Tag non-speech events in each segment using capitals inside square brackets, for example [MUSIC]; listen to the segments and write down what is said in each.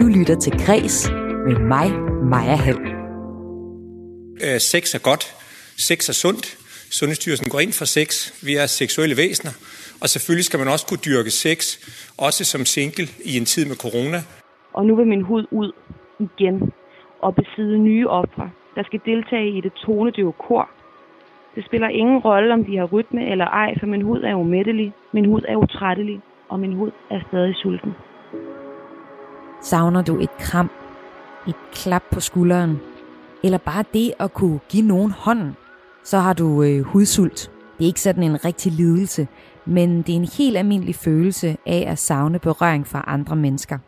Du lytter til Græs med mig, Maja Hall. Øh, sex er godt. Sex er sundt. Sundhedsstyrelsen går ind for sex. Vi er seksuelle væsener. Og selvfølgelig skal man også kunne dyrke sex, også som single i en tid med corona. Og nu vil min hud ud igen og besidde nye ofre, der skal deltage i det tonedøve kor. Det spiller ingen rolle, om de har rytme eller ej, for min hud er umættelig, min hud er utrættelig, og min hud er stadig sulten. Savner du et kram, et klap på skulderen, eller bare det at kunne give nogen hånden, så har du øh, hudsult. Det er ikke sådan en rigtig lidelse, men det er en helt almindelig følelse af at savne berøring fra andre mennesker.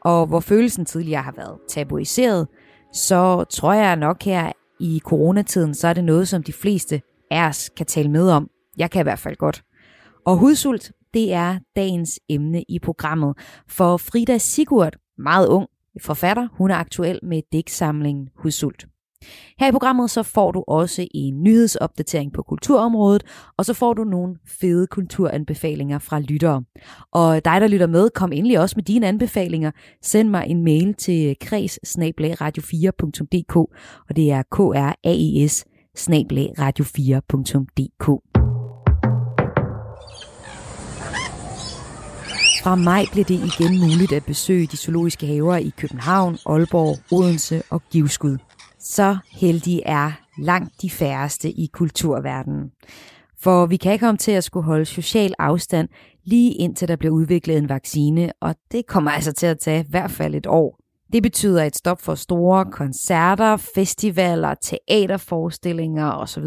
Og hvor følelsen tidligere har været tabuiseret, så tror jeg nok her i coronatiden, så er det noget, som de fleste af os kan tale med om. Jeg kan i hvert fald godt. Og hudsult, det er dagens emne i programmet. For Frida Sigurd, meget ung forfatter, hun er aktuel med digtsamlingen Husult. Her i programmet så får du også en nyhedsopdatering på kulturområdet, og så får du nogle fede kulturanbefalinger fra lyttere. Og dig, der lytter med, kom endelig også med dine anbefalinger. Send mig en mail til kreds 4dk og det er kraes radio 4dk Fra maj blev det igen muligt at besøge de zoologiske haver i København, Aalborg, Odense og Givskud. Så heldige er langt de færreste i kulturverdenen. For vi kan ikke komme til at skulle holde social afstand lige indtil der bliver udviklet en vaccine, og det kommer altså til at tage i hvert fald et år. Det betyder et stop for store koncerter, festivaler, teaterforestillinger osv.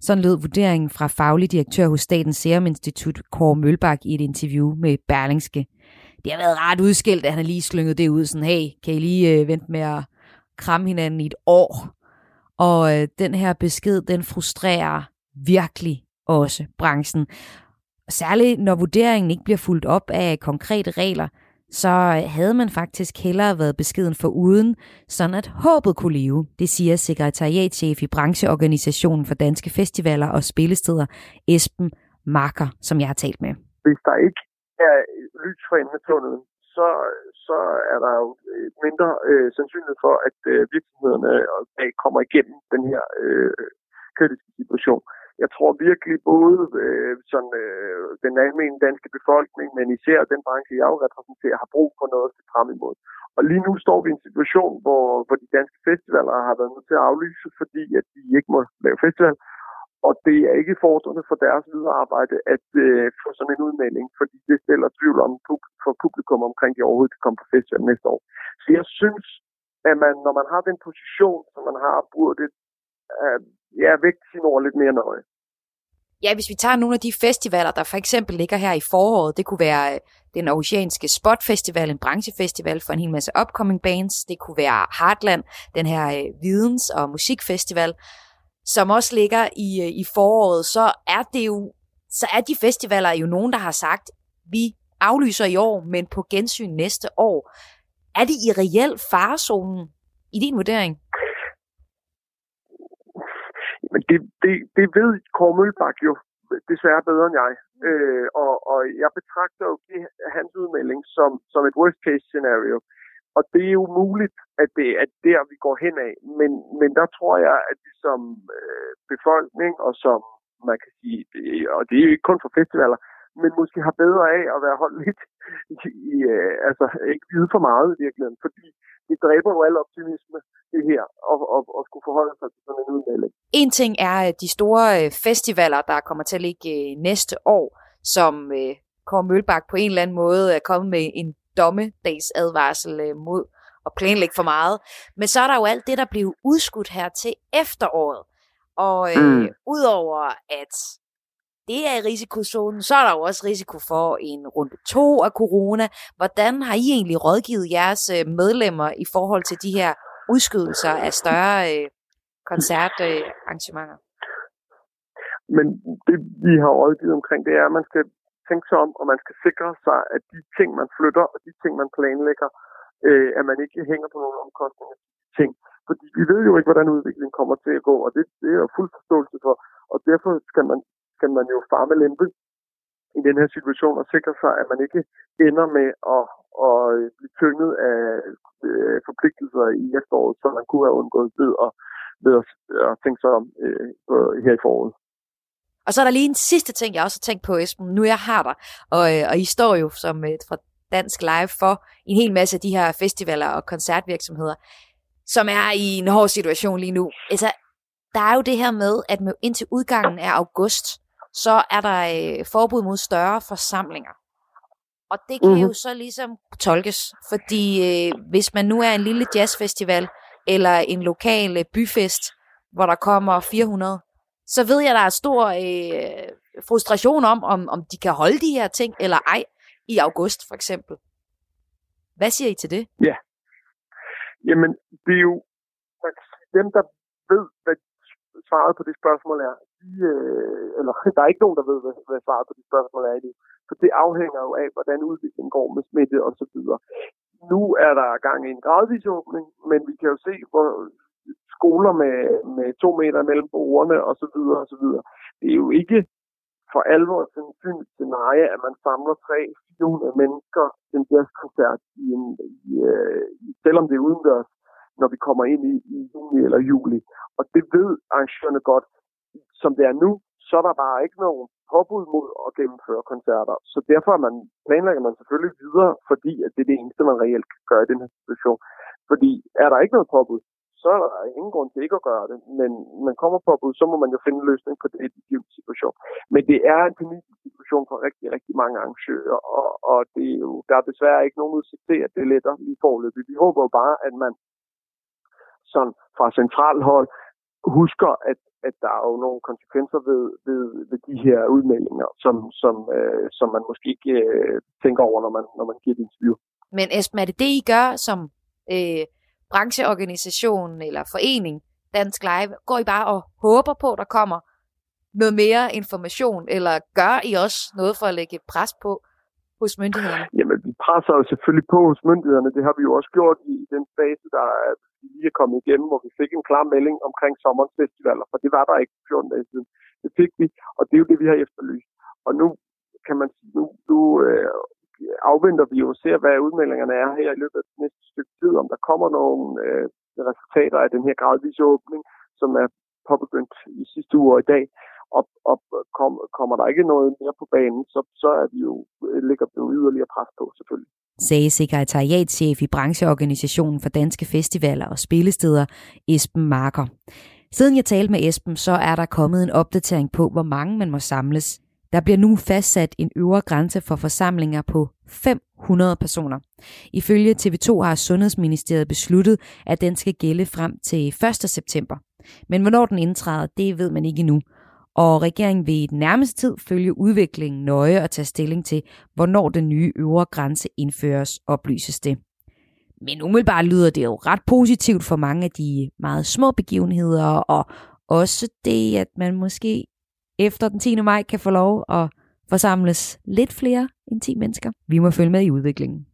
Sådan lød vurderingen fra faglig direktør hos Statens Serum Institut, Kåre Mølbak, i et interview med Berlingske. Det har været ret udskilt, at han lige slynget det ud, sådan, hey, kan I lige øh, vente med at kramme hinanden i et år? Og øh, den her besked, den frustrerer virkelig også branchen. Særligt når vurderingen ikke bliver fuldt op af konkrete regler, så øh, havde man faktisk hellere været beskeden for uden, sådan at håbet kunne leve. Det siger sekretariatchef i brancheorganisationen for danske festivaler og spillesteder, Esben Marker, som jeg har talt med. Hvis der ikke er lys for enden af tunnelen, så, så er der jo øh, mindre øh, sandsynlighed for, at øh, virksomhederne øh, kommer igennem den her øh, kritiske situation jeg tror virkelig både øh, sådan, øh, den almindelige danske befolkning, men især den branche, jeg jo repræsenterer, har brug for noget at se frem imod. Og lige nu står vi i en situation, hvor, hvor de danske festivaler har været nødt til at aflyse, fordi at de ikke må lave festival. Og det er ikke fordrende for deres videre arbejde at øh, få sådan en udmelding, fordi det stiller tvivl om for publikum omkring, de overhovedet kan komme på festival næste år. Så jeg synes, at man, når man har den position, som man har, burde øh, ja, vægte sine ord lidt mere nøje. Ja, hvis vi tager nogle af de festivaler, der for eksempel ligger her i foråret, det kunne være øh, den aarhusianske Spot Festival, en branchefestival for en hel masse upcoming bands. Det kunne være Heartland, den her øh, videns- og musikfestival, som også ligger i, øh, i foråret. Så er det jo, så er de festivaler jo nogen, der har sagt, vi aflyser i år, men på gensyn næste år. Er det i reel farezonen i din vurdering? Men det, det, det ved Kåre Mølbak jo desværre bedre end jeg. Øh, og, og jeg betragter jo det, hans udmelding som, som et worst case scenario. Og det er jo muligt, at det er der, vi går hen af. Men, men der tror jeg, at vi som øh, befolkning og som, man kan sige, og det er jo ikke kun for festivaler, men måske har bedre af at være holdt lidt i, øh, altså ikke vide for meget i virkeligheden, fordi det dræber jo al optimisme, det her, og, og, og skulle forholde sig til sådan en udmelding. En ting er de store øh, festivaler, der kommer til at ligge øh, næste år, som øh, Kåre Mølbak på en eller anden måde er kommet med en dommedagsadvarsel øh, mod at planlægge for meget. Men så er der jo alt det, der bliver udskudt her til efteråret. Og øh, mm. udover at det er i risikozonen, så er der jo også risiko for en runde to af corona. Hvordan har I egentlig rådgivet jeres øh, medlemmer i forhold til de her udskydelser af større øh, koncertarrangementer? Men det, vi har rådgivet omkring, det er, at man skal tænke sig om, og man skal sikre sig, at de ting, man flytter, og de ting, man planlægger, øh, at man ikke hænger på nogle omkostninger ting. Fordi vi ved jo ikke, hvordan udviklingen kommer til at gå, og det, det er jo fuld forståelse for. Og derfor skal man skal man jo farme lempe i den her situation og sikre sig, at man ikke ender med at at blive tynget af øh, forpligtelser i efteråret, som man kunne have undgået ved at, ved at, at tænke sig om øh, her i foråret. Og så er der lige en sidste ting, jeg også har tænkt på, Esben. Nu jeg har dig, og, øh, og I står jo som øh, et, fra Dansk Live for en hel masse af de her festivaler og koncertvirksomheder, som er i en hård situation lige nu. Altså, der er jo det her med, at med, indtil udgangen af august, så er der øh, forbud mod større forsamlinger. Og det kan mm-hmm. jo så ligesom tolkes, fordi øh, hvis man nu er en lille jazzfestival, eller en lokal øh, byfest, hvor der kommer 400, så ved jeg, der er stor øh, frustration om, om, om de kan holde de her ting, eller ej, i august for eksempel. Hvad siger I til det? Ja. Jamen, det er jo dem, der ved, hvad svaret på det spørgsmål er, de, øh, eller [LAUGHS] der er ikke nogen, der ved, hvad, hvad svaret på det spørgsmål er endnu. For det afhænger jo af, hvordan udviklingen går med smitte og så videre. Nu er der gang i en gradvis åbning, men vi kan jo se, hvor skoler med, med to meter mellem bordene og så videre og så videre. Det er jo ikke for alvor sandsynligt scenarie, at man samler 300-400 mennesker til en jazzkoncert, i en, i, øh, selvom det er udendørs, når vi kommer ind i, i juni eller juli. Og det ved arrangørerne godt. Som det er nu, så er der bare ikke nogen påbud mod at gennemføre koncerter. Så derfor man, planlægger man selvfølgelig videre, fordi at det er det eneste, man reelt kan gøre i den her situation. Fordi er der ikke noget påbud, så er der ingen grund til ikke at gøre det. Men man kommer på påbud, så må man jo finde en løsning på det i den situation. Men det er en panisk situation for rigtig, rigtig mange arrangører, og, og det er jo, der er desværre ikke nogen udsigt til, at det letter i forløbet. Vi håber jo bare, at man sådan fra centralhold husker, at, at der er jo nogle konsekvenser ved, ved, ved de her udmeldinger, som, som, øh, som man måske ikke øh, tænker over, når man, når man giver et interview. Men Esben, er det det, I gør som øh, brancheorganisation eller forening, Dansk Live? Går I bare og håber på, at der kommer noget mere information, eller gør I også noget for at lægge et pres på hos myndighederne? Jamen, vi presser jo selvfølgelig på hos myndighederne. Det har vi jo også gjort i den fase, der er vi lige er kommet igennem, hvor vi fik en klar melding omkring sommerens festivaler, for det var der ikke 14 dage siden. Det fik vi, og det er jo det, vi har efterlyst. Og nu kan man sige, nu, nu øh, afventer vi jo og ser, hvad udmeldingerne er her i løbet af det næste stykke tid, om der kommer nogle øh, resultater af den her gradvise åbning, som er påbegyndt i sidste uge og i dag. Og, og kom, kommer der ikke noget mere på banen, så, så er vi jo, øh, ligger vi jo yderligere pres på selvfølgelig sagde sekretariatschef i brancheorganisationen for danske festivaler og spillesteder, Esben Marker. Siden jeg talte med Esben, så er der kommet en opdatering på, hvor mange man må samles. Der bliver nu fastsat en øvre grænse for forsamlinger på 500 personer. Ifølge TV2 har Sundhedsministeriet besluttet, at den skal gælde frem til 1. september. Men hvornår den indtræder, det ved man ikke endnu og regeringen vil i den nærmeste tid følge udviklingen nøje og tage stilling til, hvornår den nye øvre grænse indføres, oplyses det. Men umiddelbart lyder det jo ret positivt for mange af de meget små begivenheder, og også det, at man måske efter den 10. maj kan få lov at forsamles lidt flere end 10 mennesker. Vi må følge med i udviklingen.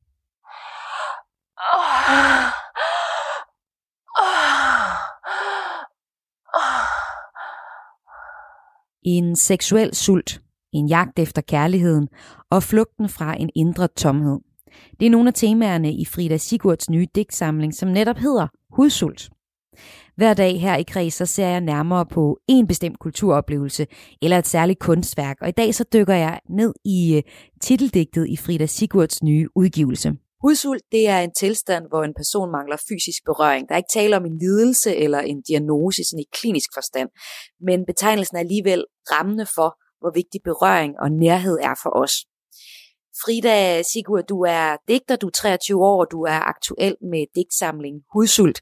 En seksuel sult, en jagt efter kærligheden og flugten fra en indre tomhed. Det er nogle af temaerne i Frida Sigurds nye digtsamling, som netop hedder Hudsult. Hver dag her i Kreds, så ser jeg nærmere på en bestemt kulturoplevelse eller et særligt kunstværk, og i dag så dykker jeg ned i øh, titeldigtet i Frida Sigurds nye udgivelse. Hudsult, det er en tilstand, hvor en person mangler fysisk berøring. Der er ikke tale om en lidelse eller en diagnose sådan i klinisk forstand, men betegnelsen er alligevel rammende for, hvor vigtig berøring og nærhed er for os. Frida Sigurd, du er digter, du er 23 år, og du er aktuel med digtsamlingen Hudsult.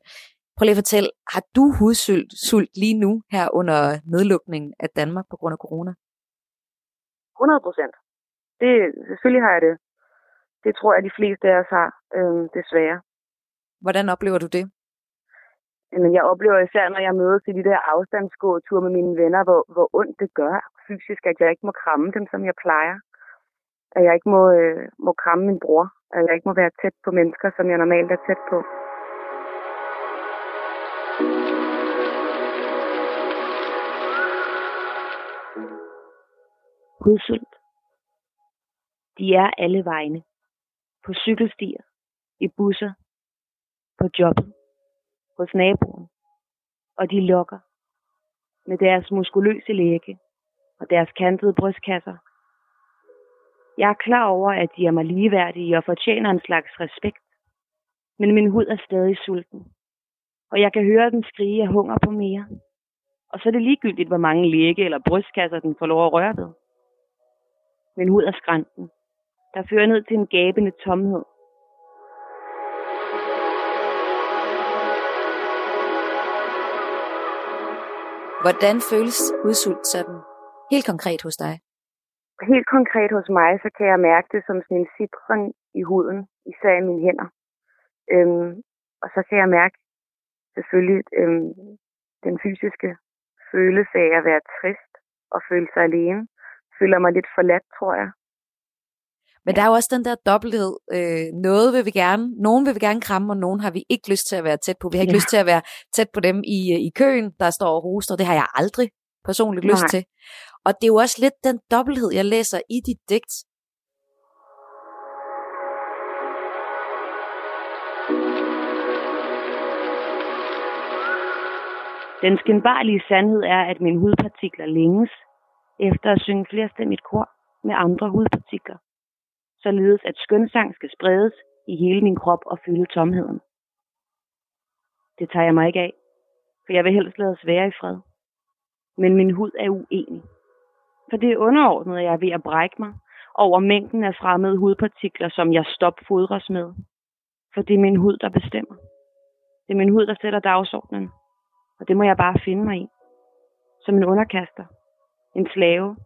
Prøv lige at fortælle, har du hudsult sult lige nu her under nedlukningen af Danmark på grund af corona? 100 procent. Det, selvfølgelig har jeg det. Det tror jeg, de fleste af os har, øh, desværre. Hvordan oplever du det? Men jeg oplever især, når jeg mødes i de der afstandsgåture med mine venner, hvor, hvor ondt det gør fysisk, at jeg ikke må kramme dem, som jeg plejer. At jeg ikke må, øh, må kramme min bror. At jeg ikke må være tæt på mennesker, som jeg normalt er tæt på. Hudsult. De er alle vegne på cykelstier, i busser, på jobbet, hos naboen, og de lokker med deres muskuløse læge og deres kantede brystkasser. Jeg er klar over, at de er mig ligeværdige og fortjener en slags respekt, men min hud er stadig sulten, og jeg kan høre den skrige af hunger på mere. Og så er det ligegyldigt, hvor mange læge eller brystkasser den får lov at røre ved. Min hud er skrænten, der fører ned til en gabende tomhed, Hvordan føles udsult sådan helt konkret hos dig? Helt konkret hos mig, så kan jeg mærke det som sådan en citron i huden, især i mine hænder. Øhm, og så kan jeg mærke selvfølgelig øhm, den fysiske følelse af at være trist og føle sig alene. Føler mig lidt forladt, tror jeg. Men der er jo også den der dobbelthed. Øh, noget vil vi gerne, nogen vil vi gerne kramme, og nogen har vi ikke lyst til at være tæt på. Vi har ikke ja. lyst til at være tæt på dem i, øh, i køen, der står og hoster. Det har jeg aldrig personligt lyst til. Og det er jo også lidt den dobbelthed, jeg læser i dit digt. Den skinbarlige sandhed er, at mine hudpartikler længes efter at synge flerstemmigt kor med andre hudpartikler således at skønsang skal spredes i hele min krop og fylde tomheden. Det tager jeg mig ikke af, for jeg vil helst lade os være i fred. Men min hud er uenig. For det er underordnet, at jeg er ved at brække mig over mængden af fremmede hudpartikler, som jeg stop fodres med. For det er min hud, der bestemmer. Det er min hud, der sætter dagsordenen. Og det må jeg bare finde mig i. Som en underkaster. En slave,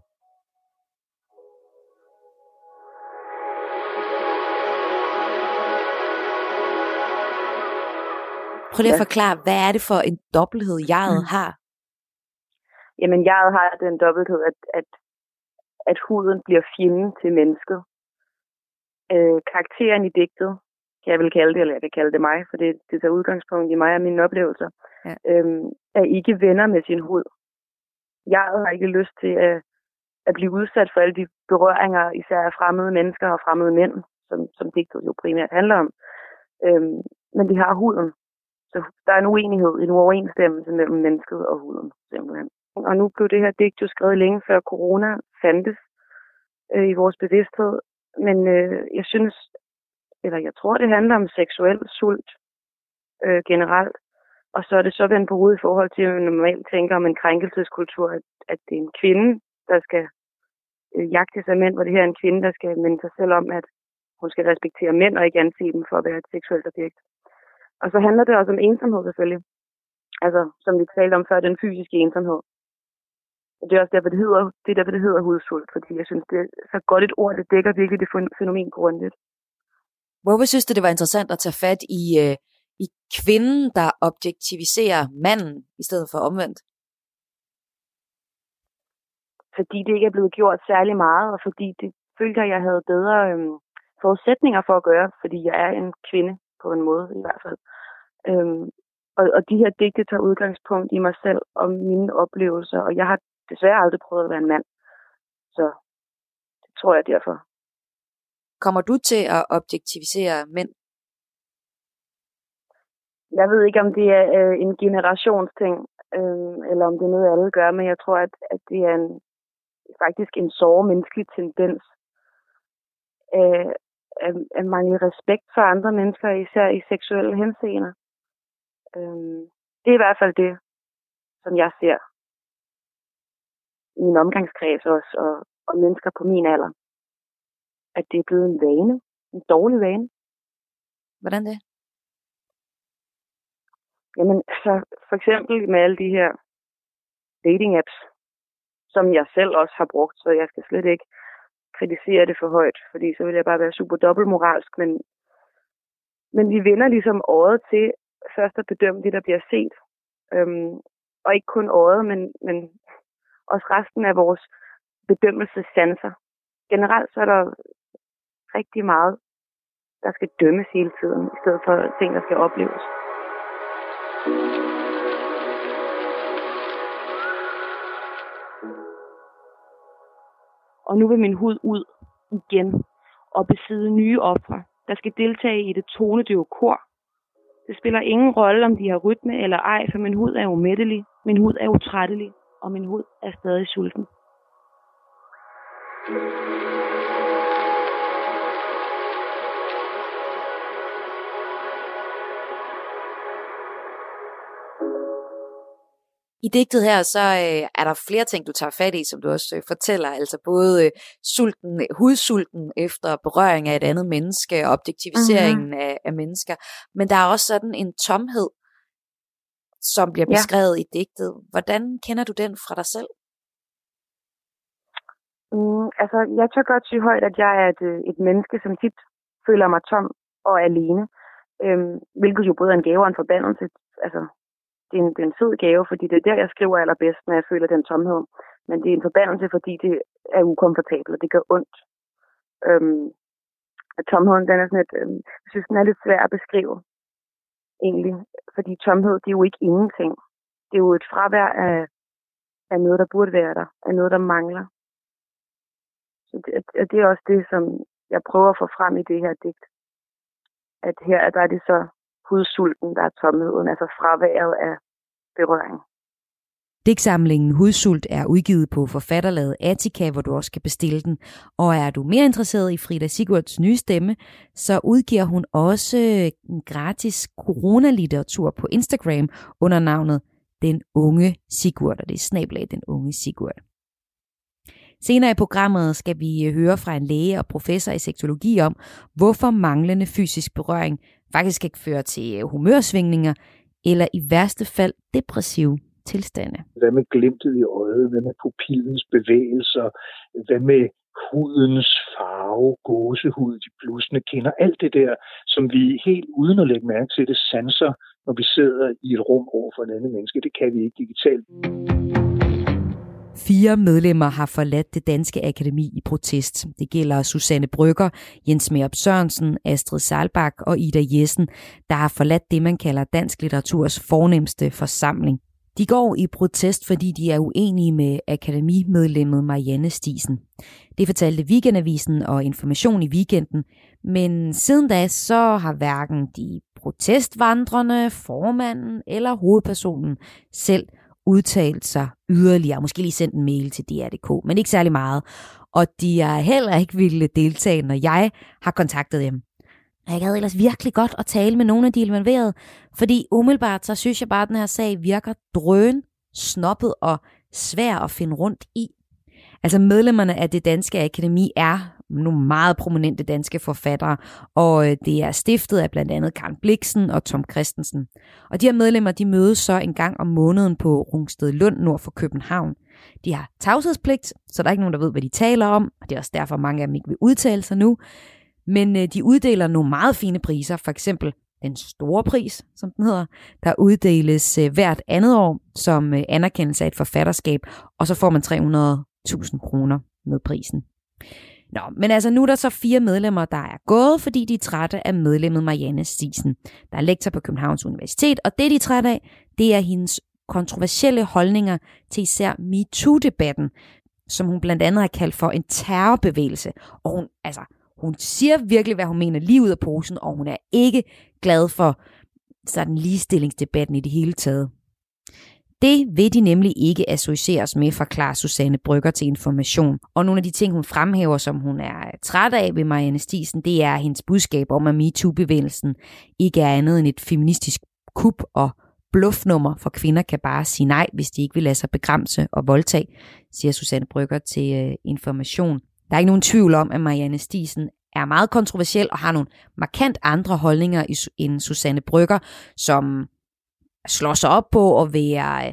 Prøv lige at forklare, hvad er det for en dobbelthed, jeget mm. har? Jamen, jeget har den dobbelthed, at, at, at huden bliver fjenden til mennesket. Øh, karakteren i digtet, kan jeg vel kalde det, eller jeg kan kalde det mig, for det, det tager udgangspunkt i mig og mine oplevelser, ja. øhm, er ikke venner med sin hud. Jeg har ikke lyst til at, at blive udsat for alle de berøringer, især af fremmede mennesker og fremmede mænd, som, som digtet jo primært handler om. Øhm, men de har huden, så der er en uenighed, en uoverensstemmelse mellem mennesket og huden, simpelthen. Og nu blev det her digt jo skrevet længe før corona fandtes øh, i vores bevidsthed. Men øh, jeg synes, eller jeg tror, det handler om seksuel sult øh, generelt. Og så er det så vendt på hovedet i forhold til, at man normalt tænker om en krænkelseskultur, at, at det er en kvinde, der skal øh, jagte sig mænd, hvor det her er en kvinde, der skal minde sig selv om, at hun skal respektere mænd og ikke anse dem for at være et seksuelt objekt. Og så handler det også om ensomhed selvfølgelig. Altså, som vi talte om før, den fysiske ensomhed. Og det er også derfor, det hedder, det er derfor, det hedder hudsult, fordi jeg synes, det er så godt et ord, det dækker virkelig det fænomen grundigt. Hvorfor synes du, det var interessant at tage fat i, øh, i kvinden, der objektiviserer manden, i stedet for omvendt? Fordi det ikke er blevet gjort særlig meget, og fordi det følte jeg, jeg havde bedre øhm, forudsætninger for at gøre, fordi jeg er en kvinde på en måde i hvert fald. Øhm, og, og de her digte tager udgangspunkt i mig selv og mine oplevelser, og jeg har desværre aldrig prøvet at være en mand. Så det tror jeg derfor. Kommer du til at objektivisere mænd? Jeg ved ikke, om det er øh, en generationsting, øh, eller om det er noget, alle gør, men jeg tror, at, at det er en, faktisk en såre menneskelig tendens, øh, at, at mangle respekt for andre mennesker, især i seksuelle henseender. Øhm, det er i hvert fald det, som jeg ser i min omgangskreds også, og, og mennesker på min alder. At det er blevet en vane, en dårlig vane. Hvordan det? Jamen, så for eksempel med alle de her dating apps, som jeg selv også har brugt, så jeg skal slet ikke kritisere det for højt, fordi så vil jeg bare være super dobbeltmoralsk, men, men vi vender ligesom året til først at bedømme det, der bliver set. Øhm, og ikke kun året, men, men også resten af vores bedømmelsessanser. Generelt så er der rigtig meget, der skal dømmes hele tiden, i stedet for ting, der skal opleves. Og nu vil min hud ud igen og besidde nye ofre, der skal deltage i det tonedøve kor. Det spiller ingen rolle, om de har rytme eller ej, for min hud er umættelig, min hud er utrættelig, og min hud er stadig sulten. I digtet her, så øh, er der flere ting, du tager fat i, som du også øh, fortæller. Altså både øh, sulten, hudsulten efter berøring af et andet menneske, objektiviseringen mm-hmm. af, af mennesker. Men der er også sådan en tomhed, som bliver beskrevet ja. i digtet. Hvordan kender du den fra dig selv? Mm, altså, jeg tør godt sige højt, at jeg er et, et menneske, som tit føler mig tom og alene. Øhm, hvilket jo både er en gave og en forbandelse. Altså, det er, en, det er en fed gave, fordi det er der, jeg skriver allerbedst, når jeg føler den tomhed. Men det er en forbandelse, fordi det er ukomfortabelt, og det gør ondt. Øhm, tomheden, den er sådan et, øhm, jeg synes, den er lidt svær at beskrive, egentlig. Fordi tomhed, det er jo ikke ingenting. Det er jo et fravær af, af noget, der burde være der, af noget, der mangler. Så det, det er også det, som jeg prøver at få frem i det her digt. At her der er det så hudsulten, der er tomheden, altså fraværet af berøring. Digtsamlingen Hudsult er udgivet på forfatterlaget Attica, hvor du også kan bestille den. Og er du mere interesseret i Frida Sigurds nye stemme, så udgiver hun også en gratis coronalitteratur på Instagram under navnet Den Unge Sigurd, og det er snablag Den Unge Sigurd. Senere i programmet skal vi øh, høre fra en læge og professor i seksologi om, hvorfor manglende fysisk berøring faktisk kan føre til øh, humørsvingninger eller i værste fald depressive tilstande. Hvad med glimtet i øjet? Hvad med pupillens bevægelser? Hvad med hudens farve, gåsehud, de blusende kinder, alt det der, som vi helt uden at lægge mærke til det sanser, når vi sidder i et rum over for en anden menneske. Det kan vi ikke digitalt. Fire medlemmer har forladt det danske akademi i protest. Det gælder Susanne Brygger, Jens Merup Sørensen, Astrid Salbak og Ida Jessen, der har forladt det, man kalder dansk litteraturs fornemmeste forsamling. De går i protest, fordi de er uenige med akademimedlemmet Marianne Stisen. Det fortalte Weekendavisen og Information i weekenden, men siden da så har hverken de protestvandrende, formanden eller hovedpersonen selv udtalt sig yderligere, måske lige sendt en mail til DR.dk, men ikke særlig meget. Og de er heller ikke ville deltage, når jeg har kontaktet dem. Jeg gad ellers virkelig godt at tale med nogle af de involverede, fordi umiddelbart så synes jeg bare, at den her sag virker drøn, snoppet og svær at finde rundt i. Altså medlemmerne af det danske akademi er nogle meget prominente danske forfattere, og øh, det er stiftet af blandt andet Karen Bliksen og Tom Christensen. Og de her medlemmer, de mødes så en gang om måneden på Rungsted Lund nord for København. De har tavshedspligt, så der er ikke nogen, der ved, hvad de taler om, og det er også derfor, mange af dem ikke vil udtale sig nu. Men øh, de uddeler nogle meget fine priser, for eksempel den store pris, som den hedder, der uddeles øh, hvert andet år som øh, anerkendelse af et forfatterskab, og så får man 300.000 kroner med prisen. Nå, men altså nu er der så fire medlemmer, der er gået, fordi de er trætte af medlemmet Marianne Stisen, der er lektor på Københavns Universitet, og det de er trætte af, det er hendes kontroversielle holdninger til især MeToo-debatten, som hun blandt andet har kaldt for en terrorbevægelse. Og hun, altså, hun siger virkelig, hvad hun mener lige ud af posen, og hun er ikke glad for sådan ligestillingsdebatten i det hele taget. Det vil de nemlig ikke associeres med, forklarer Susanne Brygger til information. Og nogle af de ting, hun fremhæver, som hun er øh, træt af ved Marianne Stisen, det er hendes budskab om, at MeToo-bevægelsen ikke er andet end et feministisk kup og bluffnummer, for kvinder kan bare sige nej, hvis de ikke vil lade sig begrænse og voldtage, siger Susanne Brygger til øh, information. Der er ikke nogen tvivl om, at Marianne Stisen er meget kontroversiel og har nogle markant andre holdninger end Susanne Brygger, som slår sig op på at være øh,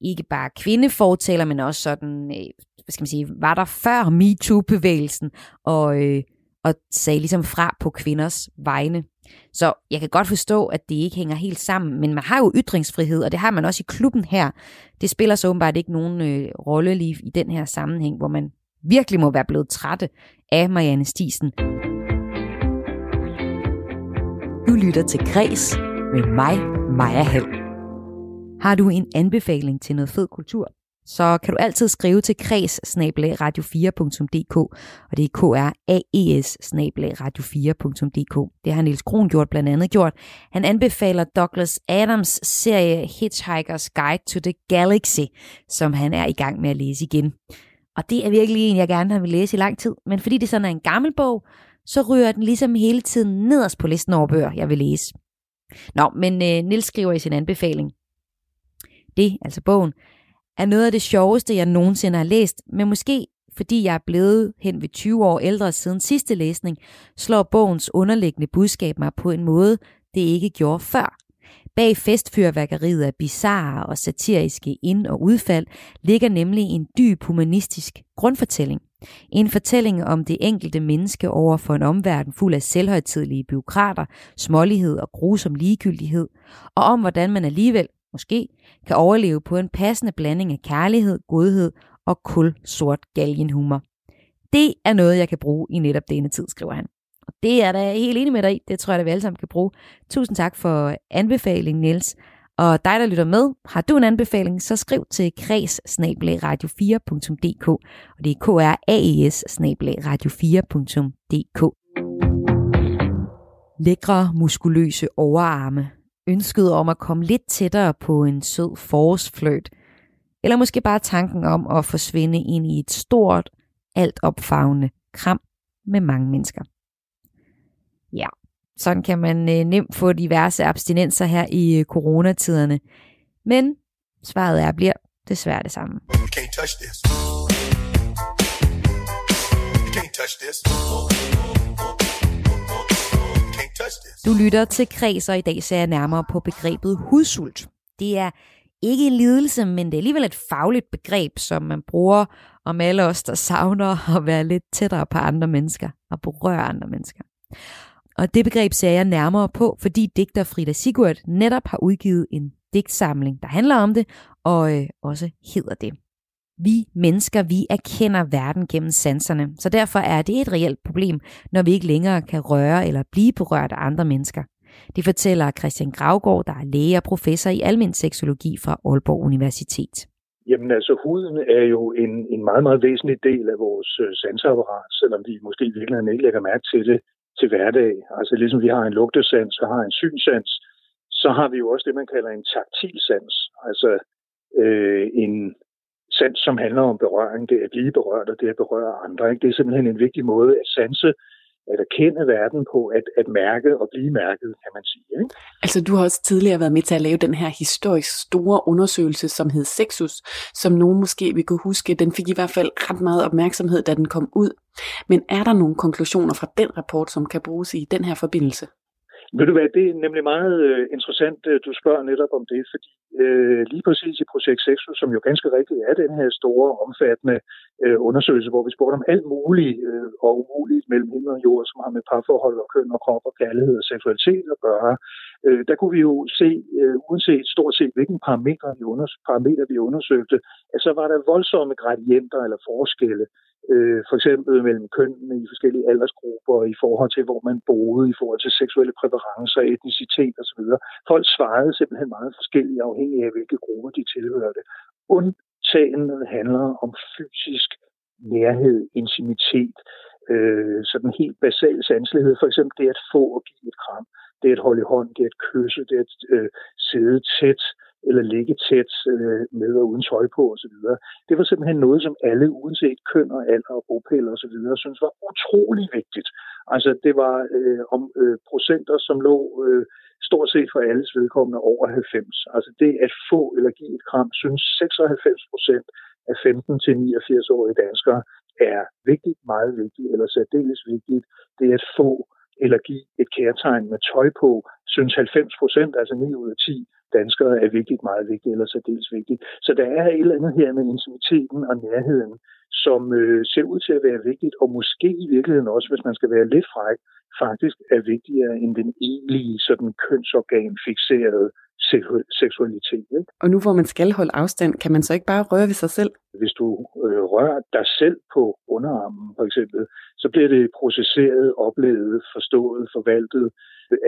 ikke bare kvindefortaler, men også sådan, øh, hvad skal man sige, var der før MeToo-bevægelsen, og, øh, og sagde ligesom fra på kvinders vegne. Så jeg kan godt forstå, at det ikke hænger helt sammen, men man har jo ytringsfrihed, og det har man også i klubben her. Det spiller så åbenbart ikke nogen øh, rolle lige i den her sammenhæng, hvor man virkelig må være blevet trætte af Marianne Stisen. Du lytter til Græs med mig, Maja Hall. Har du en anbefaling til noget fed kultur, så kan du altid skrive til kreds radio4.dk, og det er k r a e s radio4.dk. Det har Niels Kron gjort blandt andet gjort. Han anbefaler Douglas Adams serie Hitchhiker's Guide to the Galaxy, som han er i gang med at læse igen. Og det er virkelig en, jeg gerne har vil læse i lang tid, men fordi det sådan er en gammel bog, så ryger den ligesom hele tiden nederst på listen over bøger, jeg vil læse. Nå, men øh, Nils skriver i sin anbefaling. Det, altså bogen, er noget af det sjoveste, jeg nogensinde har læst, men måske fordi jeg er blevet hen ved 20 år ældre siden sidste læsning, slår bogens underliggende budskab mig på en måde, det ikke gjorde før. Bag festfyrværkeriet af bizarre og satiriske ind- og udfald ligger nemlig en dyb humanistisk grundfortælling. En fortælling om det enkelte menneske over for en omverden fuld af selvhøjtidlige byråkrater, smålighed og grusom ligegyldighed, og om hvordan man alligevel, måske, kan overleve på en passende blanding af kærlighed, godhed og kul sort galgenhumor. Det er noget, jeg kan bruge i netop denne tid, skriver han. Og det er da helt enig med dig i. Det tror jeg, at vi alle sammen kan bruge. Tusind tak for anbefalingen, Niels. Og dig, der lytter med, har du en anbefaling, så skriv til kreds radio4.dk, og det er k r a e s radio4.dk. Lækre, muskuløse overarme. Ønsket om at komme lidt tættere på en sød forårsfløjt. Eller måske bare tanken om at forsvinde ind i et stort, alt opfagende kram med mange mennesker. Sådan kan man øh, nemt få diverse abstinenser her i øh, coronatiderne. Men svaret er bliver desværre det samme. You can't touch this. You can't touch this. Du lytter til Kreds, og i dag ser jeg nærmere på begrebet hudsult. Det er ikke en lidelse, men det er alligevel et fagligt begreb, som man bruger om alle os, der savner at være lidt tættere på andre mennesker og berøre andre mennesker. Og det begreb ser jeg nærmere på, fordi digter Frida Sigurd netop har udgivet en digtsamling, der handler om det, og øh, også hedder det. Vi mennesker, vi erkender verden gennem sanserne, så derfor er det et reelt problem, når vi ikke længere kan røre eller blive berørt af andre mennesker. Det fortæller Christian Gravgaard, der er læge og professor i almen seksologi fra Aalborg Universitet. Jamen altså, huden er jo en, en meget, meget væsentlig del af vores øh, selvom vi måske i virkeligheden ikke lægger mærke til det til hverdag. Altså ligesom vi har en lugtesans og har en synsans, så har vi jo også det, man kalder en taktilsans. Altså øh, en sans, som handler om berøring. Det er at blive berørt, og det er at berøre andre. Ikke? Det er simpelthen en vigtig måde at sanse at erkende verden på, at, at mærke og blive mærket, kan man sige. Ikke? Altså, du har også tidligere været med til at lave den her historisk store undersøgelse, som hed Sexus, som nogen måske vil kunne huske. Den fik i hvert fald ret meget opmærksomhed, da den kom ud. Men er der nogle konklusioner fra den rapport, som kan bruges i den her forbindelse? Ved du hvad, det er nemlig meget øh, interessant, øh, du spørger netop om det, fordi øh, lige præcis i projekt 6, som jo ganske rigtigt er den her store, omfattende øh, undersøgelse, hvor vi spurgte om alt muligt øh, og umuligt mellem himmel og jord, som har med parforhold og køn og krop og kærlighed og seksualitet at gøre, øh, der kunne vi jo se, øh, uanset stort set hvilken parameter vi, unders- parameter vi undersøgte, at så var der voldsomme gradienter eller forskelle øh, for eksempel mellem kønnene i forskellige aldersgrupper, i forhold til, hvor man boede, i forhold til seksuelle præferencer, etnicitet osv. Folk svarede simpelthen meget forskelligt afhængig af, hvilke grupper de tilhørte. Undtagen handler om fysisk nærhed, intimitet, øh, sådan helt basal sanselighed. For eksempel det at få og give et kram, det at holde i hånd, det at kysse, det at øh, sidde tæt, eller ligge tæt øh, med og uden tøj på osv. Det var simpelthen noget, som alle, uanset køn og alder og bopæl osv., synes var utrolig vigtigt. Altså det var øh, om øh, procenter, som lå øh, stort set for alles vedkommende over 90. Altså det at få eller give et kram, synes 96 procent af 15-89-årige danskere er vigtigt, meget vigtigt, eller særdeles vigtigt. Det at få eller give et kærtegn med tøj på, synes 90 procent, altså 9 ud af 10, danskere er vigtigt, meget vigtigt eller særdeles vigtigt. Så der er et eller andet her med intimiteten og nærheden, som øh, ser ud til at være vigtigt, og måske i virkeligheden også, hvis man skal være lidt fræk, faktisk er vigtigere end den egentlige sådan kønsorgan fixerede seksualitet. Ikke? Og nu hvor man skal holde afstand, kan man så ikke bare røre ved sig selv? Hvis du øh, rører dig selv på underarmen for eksempel, så bliver det processeret, oplevet, forstået, forvaltet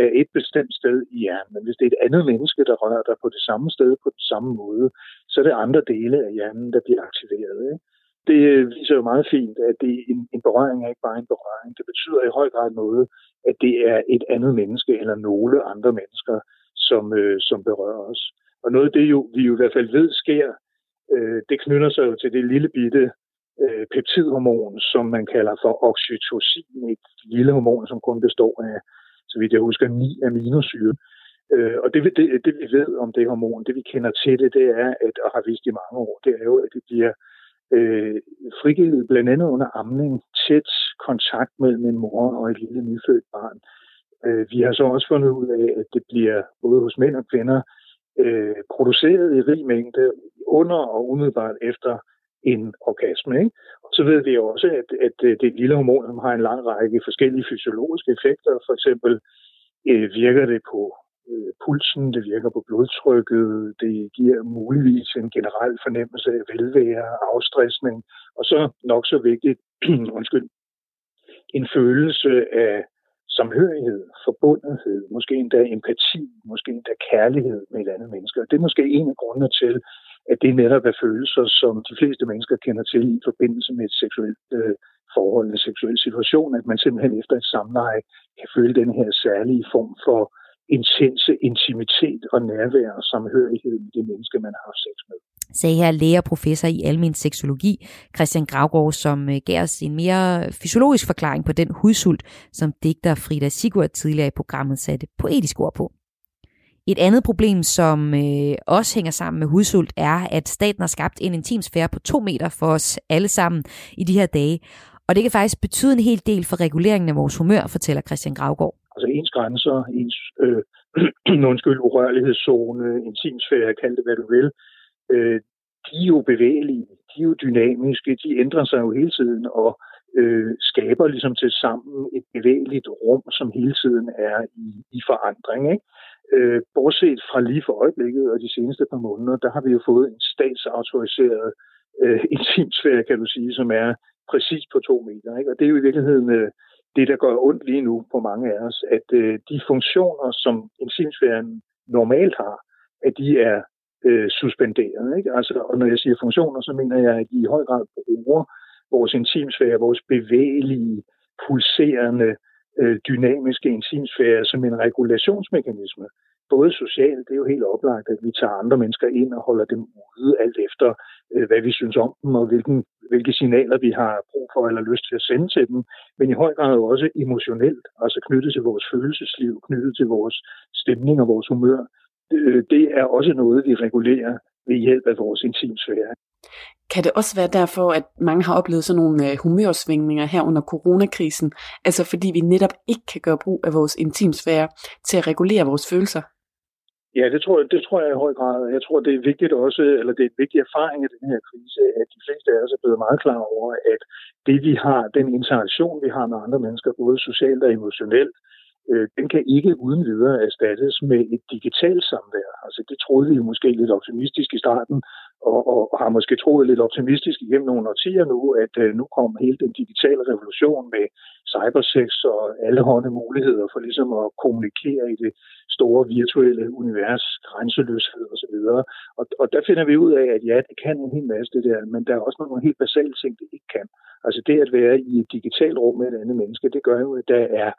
af et bestemt sted i hjernen. Men hvis det er et andet menneske, der rører dig på det samme sted på den samme måde, så er det andre dele af hjernen, der bliver aktiveret. Ikke? Det viser jo meget fint, at det en, en berøring er ikke bare en berøring. Det betyder i høj grad noget, at det er et andet menneske eller nogle andre mennesker, som, øh, som berører os. Og noget af det, jo, vi jo i hvert fald ved sker, øh, det knytter sig jo til det lille bitte øh, peptidhormon, som man kalder for oxytocin, et lille hormon, som kun består af, så vidt jeg husker, ni aminosyre. Øh, og det, det, det, vi ved om det hormon, det vi kender til det, det er, at, og har vist i mange år, det er jo, at det bliver øh, frigivet blandt andet under amning, tæt kontakt mellem en mor og et lille nyfødt barn. Øh, Øh, vi har så også fundet ud af, at det bliver både hos mænd og kvinder øh, produceret i rig mængde under og umiddelbart efter en orgasme. Ikke? Og så ved vi også, at, at øh, det lille hormon, som har en lang række forskellige fysiologiske effekter. For eksempel øh, virker det på øh, pulsen, det virker på blodtrykket, det giver muligvis en generel fornemmelse af velvære, afstressning, og så nok så vigtigt, [CLEARS THROAT] undskyld, en følelse af samhørighed, forbundethed, måske endda empati, måske endda kærlighed med et andet menneske. Og det er måske en af grundene til, at det netop er følelser, som de fleste mennesker kender til i forbindelse med et seksuelt øh, forhold, en seksuel situation, at man simpelthen efter et samleje kan føle den her særlige form for intense intimitet og nærvær og samhørighed med det menneske, man har sex med sagde her læger professor i almen seksologi, Christian Gravgaard, som øh, gav os en mere fysiologisk forklaring på den hudsult, som digter Frida Sigurd tidligere i programmet satte poetisk ord på. Et andet problem, som øh, også hænger sammen med hudsult, er, at staten har skabt en intimsfære på to meter for os alle sammen i de her dage. Og det kan faktisk betyde en hel del for reguleringen af vores humør, fortæller Christian Gravgaard. Altså ens grænser, ens øh, [CLEARS THROAT] undskyld, urørlighedszone, intimsfære, kald det hvad du vil, øh, de er jo bevægelige, de er jo dynamiske, de ændrer sig jo hele tiden og øh, skaber ligesom til sammen et bevægeligt rum, som hele tiden er i, i forandring. Ikke? Øh, bortset fra lige for øjeblikket og de seneste par måneder, der har vi jo fået en statsautoriseret øh, [LAUGHS] intimsfære, kan du sige, som er præcis på to meter. Ikke? Og det er jo i virkeligheden øh, det, der gør ondt lige nu på mange af os, at øh, de funktioner, som enzymsfæren normalt har, at de er øh, suspenderet. Ikke? Altså, og når jeg siger funktioner, så mener jeg, at de i høj grad bruger vores intimsfære, vores bevægelige, pulserende, øh, dynamiske enzymsfære som en regulationsmekanisme. Både socialt, det er jo helt oplagt, at vi tager andre mennesker ind og holder dem ude, alt efter øh, hvad vi synes om dem, og hvilken, hvilke signaler vi har brug for eller lyst til at sende til dem. Men i høj grad også emotionelt, altså knyttet til vores følelsesliv, knyttet til vores stemning og vores humør øh, det er også noget, vi regulerer ved hjælp af vores intimsfære. Kan det også være derfor, at mange har oplevet sådan nogle øh, humørsvingninger her under coronakrisen? Altså fordi vi netop ikke kan gøre brug af vores intimsfære til at regulere vores følelser? Ja, det tror, jeg, det tror jeg i høj grad. Jeg tror, det er vigtigt også, eller det er en vigtig erfaring af den her krise, at de fleste af os er blevet meget klar over, at det vi har, den interaktion vi har med andre mennesker, både socialt og emotionelt, øh, den kan ikke uden videre erstattes med et digitalt samvær. Altså det troede vi jo måske lidt optimistisk i starten, og, og, og har måske troet lidt optimistisk igennem nogle årtier nu, at øh, nu kom hele den digitale revolution med cybersex og alle hånde muligheder for ligesom at kommunikere i det store virtuelle univers, grænseløshed osv. Og, og der finder vi ud af, at ja, det kan en hel masse det der, men der er også nogle helt basale ting, det ikke kan. Altså det at være i et digitalt rum med et andet menneske, det gør jo, at der er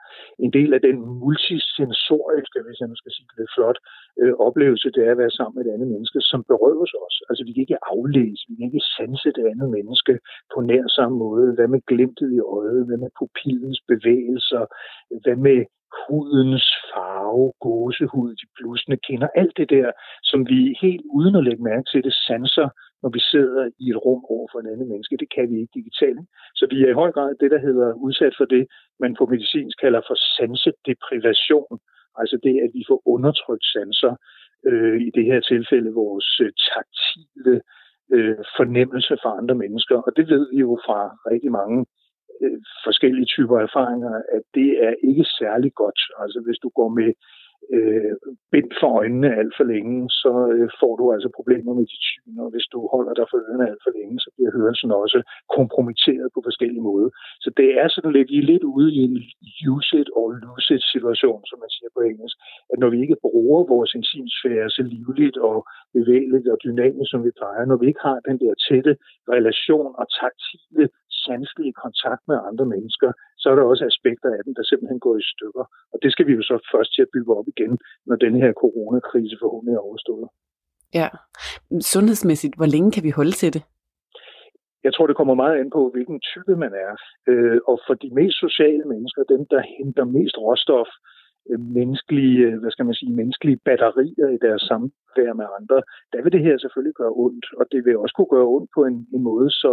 en del af den multisensoriske, hvis jeg nu skal sige det lidt flot, øh, oplevelse, det er at være sammen med et andet menneske, som berøves os. Altså vi kan ikke aflæse, vi kan ikke sanse det andet menneske på nær samme måde. Hvad med glimtet i øjet? Hvad med pupillens bevægelser? Hvad med hudens farve, gåsehud, de blusende kinder, alt det der, som vi helt uden at lægge mærke til det sanser, når vi sidder i et rum over for en anden menneske. Det kan vi ikke digitalt. Så vi er i høj grad det, der hedder udsat for det, man på medicinsk kalder for sansedeprivation. Altså det, at vi får undertrykt sanser, øh, i det her tilfælde vores øh, taktile øh, fornemmelse for andre mennesker. Og det ved vi jo fra rigtig mange øh, forskellige typer erfaringer, at det er ikke særlig godt. Altså hvis du går med øh, bind for øjnene alt for længe, så øh, får du altså problemer med dit syn, og hvis du holder dig for ørerne alt for længe, så bliver hørelsen også kompromitteret på forskellige måder. Så det er sådan lidt, I er lidt ude i en use it or lose it situation, som man siger på engelsk, at når vi ikke bruger vores intimsfære så livligt og bevægeligt og dynamisk, som vi plejer, når vi ikke har den der tætte relation og taktile sanselige kontakt med andre mennesker, så er der også aspekter af den, der simpelthen går i stykker. Og det skal vi jo så først til at bygge op igen, når denne her coronakrise forhåbentlig er overstået. Ja. Sundhedsmæssigt, hvor længe kan vi holde til det? Jeg tror, det kommer meget an på, hvilken type man er. Øh, og for de mest sociale mennesker, dem, der henter mest råstof, øh, menneskelige, hvad skal man sige, menneskelige batterier i deres samvær med andre, der vil det her selvfølgelig gøre ondt. Og det vil også kunne gøre ondt på en, en måde, så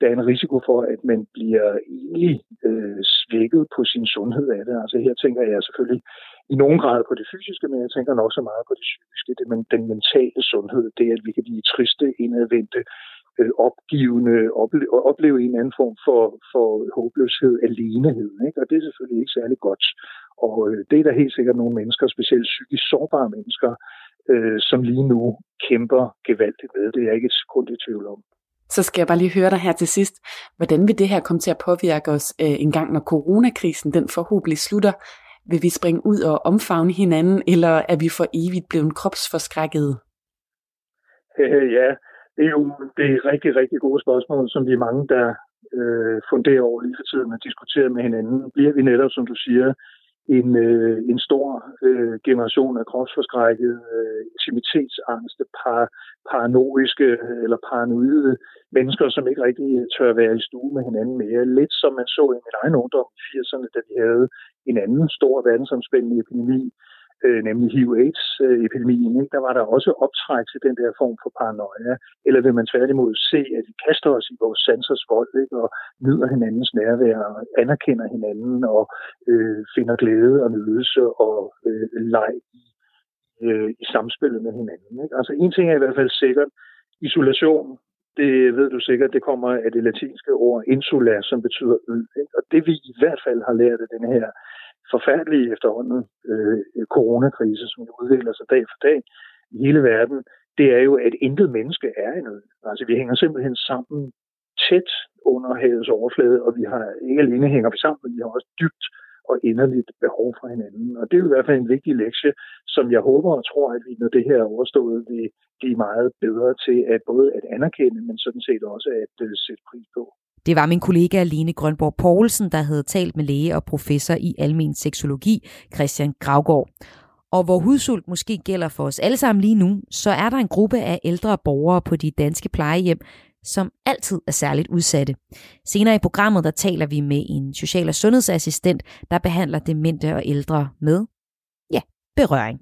der er en risiko for, at man bliver egentlig øh, svækket på sin sundhed af det. Altså her tænker jeg selvfølgelig i nogen grad på det fysiske, men jeg tænker nok så meget på det psykiske, det, men den mentale sundhed, det at vi kan blive triste, indadvendte, øh, opgivende, ople- opleve en anden form for, for håbløshed, alenehed. Ikke? Og det er selvfølgelig ikke særlig godt. Og øh, det er der helt sikkert nogle mennesker, specielt psykisk sårbare mennesker, øh, som lige nu kæmper gevaldigt med. Det er jeg ikke et sekund i tvivl om. Så skal jeg bare lige høre dig her til sidst. Hvordan vil det her komme til at påvirke os øh, en gang, når coronakrisen den forhåbentlig slutter? Vil vi springe ud og omfavne hinanden, eller er vi for evigt blevet kropsforskrækkede? Øh, ja, det er jo det er rigtig, rigtig gode spørgsmål, som vi er mange, der øh, funderer over lige for tiden og diskuterer med hinanden. Bliver vi netop, som du siger, en, øh, en stor øh, generation af kropsforskrækkede, øh, intimitetsangste, par, paranoiske øh, eller paranoide mennesker, som ikke rigtig tør være i stue med hinanden mere. Lidt som man så i min egen ungdom i 80'erne, da vi havde en anden stor verdensomspændende epidemi, øh, nemlig HIV-AIDS-epidemien, ikke? der var der også optræk til den der form for paranoia. Eller vil man tværtimod se, at vi kaster os i vores sansers vold ikke? og nyder hinandens nærvær og anerkender hinanden og øh, finder glæde og nydelse og øh, leg i, øh, i samspillet med hinanden. Ikke? Altså en ting er i hvert fald sikkert, isolation, det ved du sikkert, det kommer af det latinske ord insula, som betyder ø. Ikke? Og det vi i hvert fald har lært af den her forfærdelige efterhånden øh, coronakrise, som udvikler sig dag for dag i hele verden, det er jo, at intet menneske er i nød. Altså vi hænger simpelthen sammen tæt under havets overflade, og vi har ikke alene hænger vi sammen, men vi har også dybt og inderligt behov for hinanden. Og det er jo i hvert fald en vigtig lektie, som jeg håber og tror, at vi, når det her er overstået, vil blive meget bedre til at både at anerkende, men sådan set også at uh, sætte pris på. Det var min kollega Lene Grønborg Poulsen, der havde talt med læge og professor i almen seksologi, Christian Gravgaard. Og hvor hudsult måske gælder for os alle sammen lige nu, så er der en gruppe af ældre borgere på de danske plejehjem, som altid er særligt udsatte. Senere i programmet der taler vi med en social- og sundhedsassistent, der behandler demente og ældre med, ja, berøring.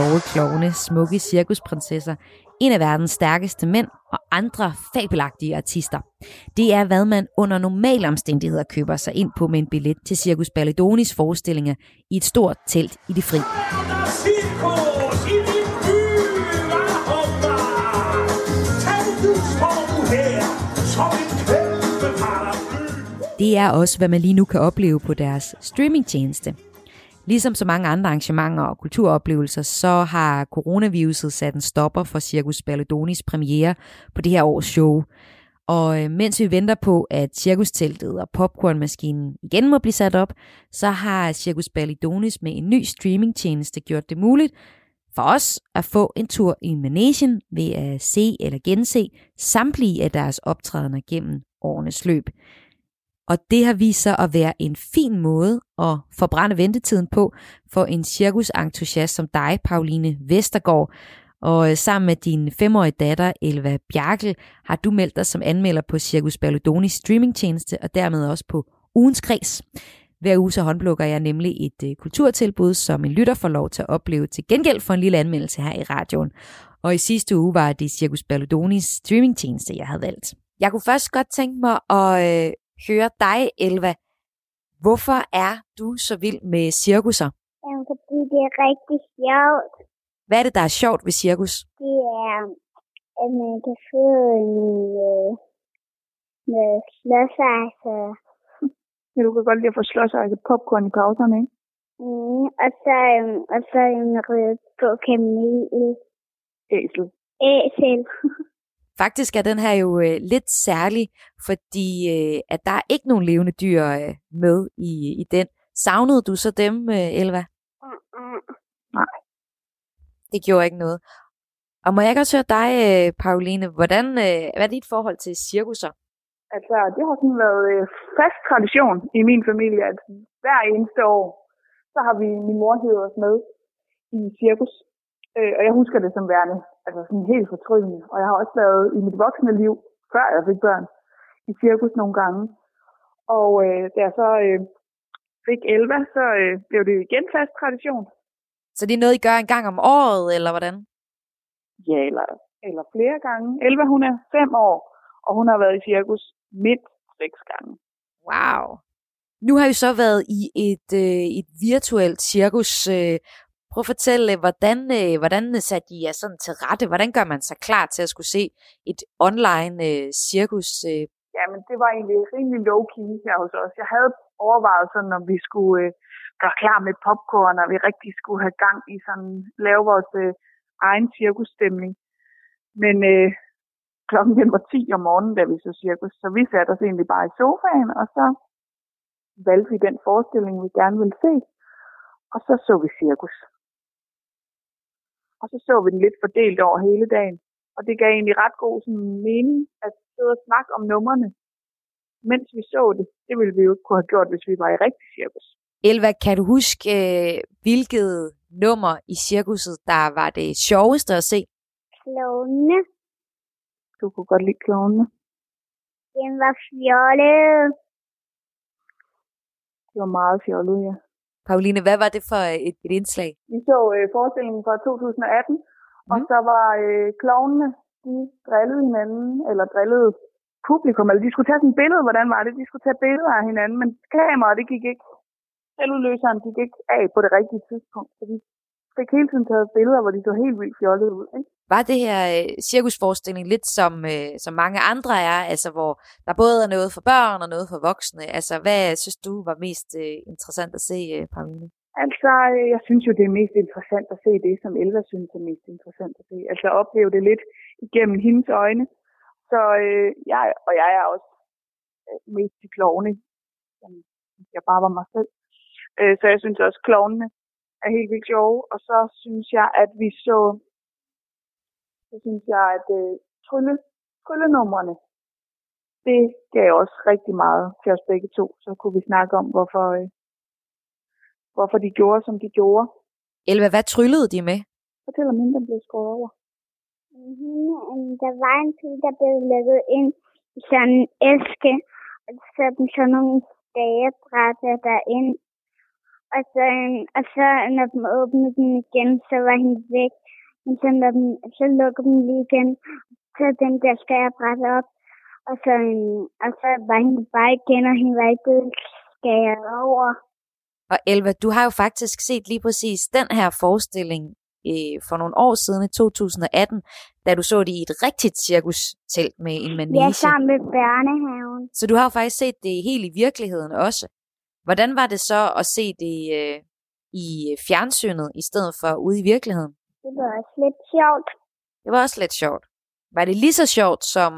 Sjove klovne, smukke cirkusprinsesser, en af verdens stærkeste mænd og andre fabelagtige artister. Det er, hvad man under normale omstændigheder køber sig ind på med en billet til Cirkus Balledonis forestillinger i et stort telt i det fri. Det er også, hvad man lige nu kan opleve på deres streamingtjeneste. Ligesom så mange andre arrangementer og kulturoplevelser, så har coronaviruset sat en stopper for Circus Balledonis premiere på det her års show. Og øh, mens vi venter på, at cirkusteltet og popcornmaskinen igen må blive sat op, så har Circus Balledonis med en ny streamingtjeneste gjort det muligt for os at få en tur i Manesien ved at se eller gense samtlige af deres optrædener gennem årenes løb. Og det har vist sig at være en fin måde at forbrænde ventetiden på for en cirkusentusiast som dig, Pauline Vestergaard. Og øh, sammen med din femårige datter, Elva Bjarkel, har du meldt dig som anmelder på Cirkus Ballodonis streamingtjeneste og dermed også på ugens kreds. Hver uge så håndplukker jeg nemlig et øh, kulturtilbud, som en lytter får lov til at opleve til gengæld for en lille anmeldelse her i radioen. Og i sidste uge var det Cirkus Ballodonis streamingtjeneste, jeg havde valgt. Jeg kunne først godt tænke mig at øh, høre dig, Elva. Hvorfor er du så vild med cirkusser? Jamen, fordi det er rigtig sjovt. Hvad er det, der er sjovt ved cirkus? Det er, at man kan få en øh, med slåsejse. Ja, du kan godt lide at få slåsejse popcorn i pauserne, ikke? Mm, og så, øhm, og så en rød på kamel. Æsel. Æsel. Faktisk er den her jo øh, lidt særlig, fordi øh, at der er ikke nogen levende dyr øh, med i, i den. Savnede du så dem, øh, Elva? Mm-mm. Nej. Det gjorde ikke noget. Og må jeg ikke også høre dig, øh, Pauline, hvordan, øh, hvad er dit forhold til cirkusser? Altså, det har sådan været øh, fast tradition i min familie, at hver eneste år, så har vi min mor hævet os med i cirkus. Øh, og jeg husker det som værende altså sådan helt fortryllende. Og jeg har også været i mit voksne liv, før jeg fik børn, i cirkus nogle gange. Og øh, da jeg så øh, fik 11, så øh, blev det igen fast tradition. Så det er noget, I gør en gang om året, eller hvordan? Ja, eller, eller flere gange. 11, hun er fem år, og hun har været i cirkus mindst seks gange. Wow. Nu har I så været i et, øh, et virtuelt cirkus. Øh, prøv at fortælle, hvordan, øh, hvordan satte I jer sådan til rette? Hvordan gør man sig klar til at skulle se et online øh, cirkus? Øh? Jamen, det var egentlig rimelig low-key her hos os. Jeg havde overvejet sådan, om vi skulle øh, gøre klar med popcorn, og vi rigtig skulle have gang i sådan, lave vores øh, egen cirkusstemning. Men øh, klokken den var 10 om morgenen, da vi så cirkus, så vi satte os egentlig bare i sofaen, og så valgte vi den forestilling, vi gerne ville se, og så så vi cirkus. Og så så vi den lidt fordelt over hele dagen. Og det gav egentlig ret god sådan, mening at sidde og snakke om numrene, mens vi så det. Det ville vi jo ikke kunne have gjort, hvis vi var i rigtig cirkus. Elva, kan du huske, øh, hvilket nummer i cirkuset, der var det sjoveste at se? Klovne. Du kunne godt lide klovnene. Den var fjollet. Det var meget fjollet, ja. Pauline, hvad var det for et, et indslag? Vi så øh, forestillingen fra 2018, mm. og Mhm. så var øh, klovnene, de drillede hinanden, eller drillede publikum, eller de skulle tage sådan et billede, hvordan var det? De skulle tage billeder af hinanden, men kameraet, det gik ikke. Selvudløseren gik ikke af på det rigtige tidspunkt, så de fik hele tiden taget billeder, hvor de så helt vildt fjollede ud. Ikke? Var det her øh, cirkusforestilling lidt som, øh, som mange andre er, altså hvor der både er noget for børn og noget for voksne? Altså hvad synes du var mest øh, interessant at se, øh, Pauline? Altså, øh, jeg synes jo, det er mest interessant at se det, som Elva synes er mest interessant at se. Altså opleve det lidt igennem hendes øjne. Så øh, jeg, og jeg er også øh, mest til klovne, jeg bare var mig selv. Øh, så jeg synes også, klovnene er helt vildt sjove. Og så synes jeg, at vi så, så synes jeg, at øh, trylle, tryllenumrene, det gav også rigtig meget til os begge to. Så kunne vi snakke om, hvorfor, øh, hvorfor de gjorde, som de gjorde. Elva, hvad tryllede de med? Fortæl om hende, der blev skåret over. Mm, der var en pige, der blev lukket ind i sådan en æske, og så sådan nogle dagebrætter derind. Og så, øhm, og så, når de åbnede den igen, så var hende væk. Men så, når den, så lukkede den lige igen, så den der skærebræt op. Og så, øhm, og så var hende bare igen, og hende var ikke skæret over. Og Elva, du har jo faktisk set lige præcis den her forestilling øh, for nogle år siden i 2018, da du så det i et rigtigt cirkustelt med en manege. Ja, sammen med børnehaven. Så du har jo faktisk set det helt i virkeligheden også. Hvordan var det så at se det øh, i fjernsynet i stedet for ude i virkeligheden? Det var også lidt sjovt. Det var også lidt sjovt. Var det lige så sjovt som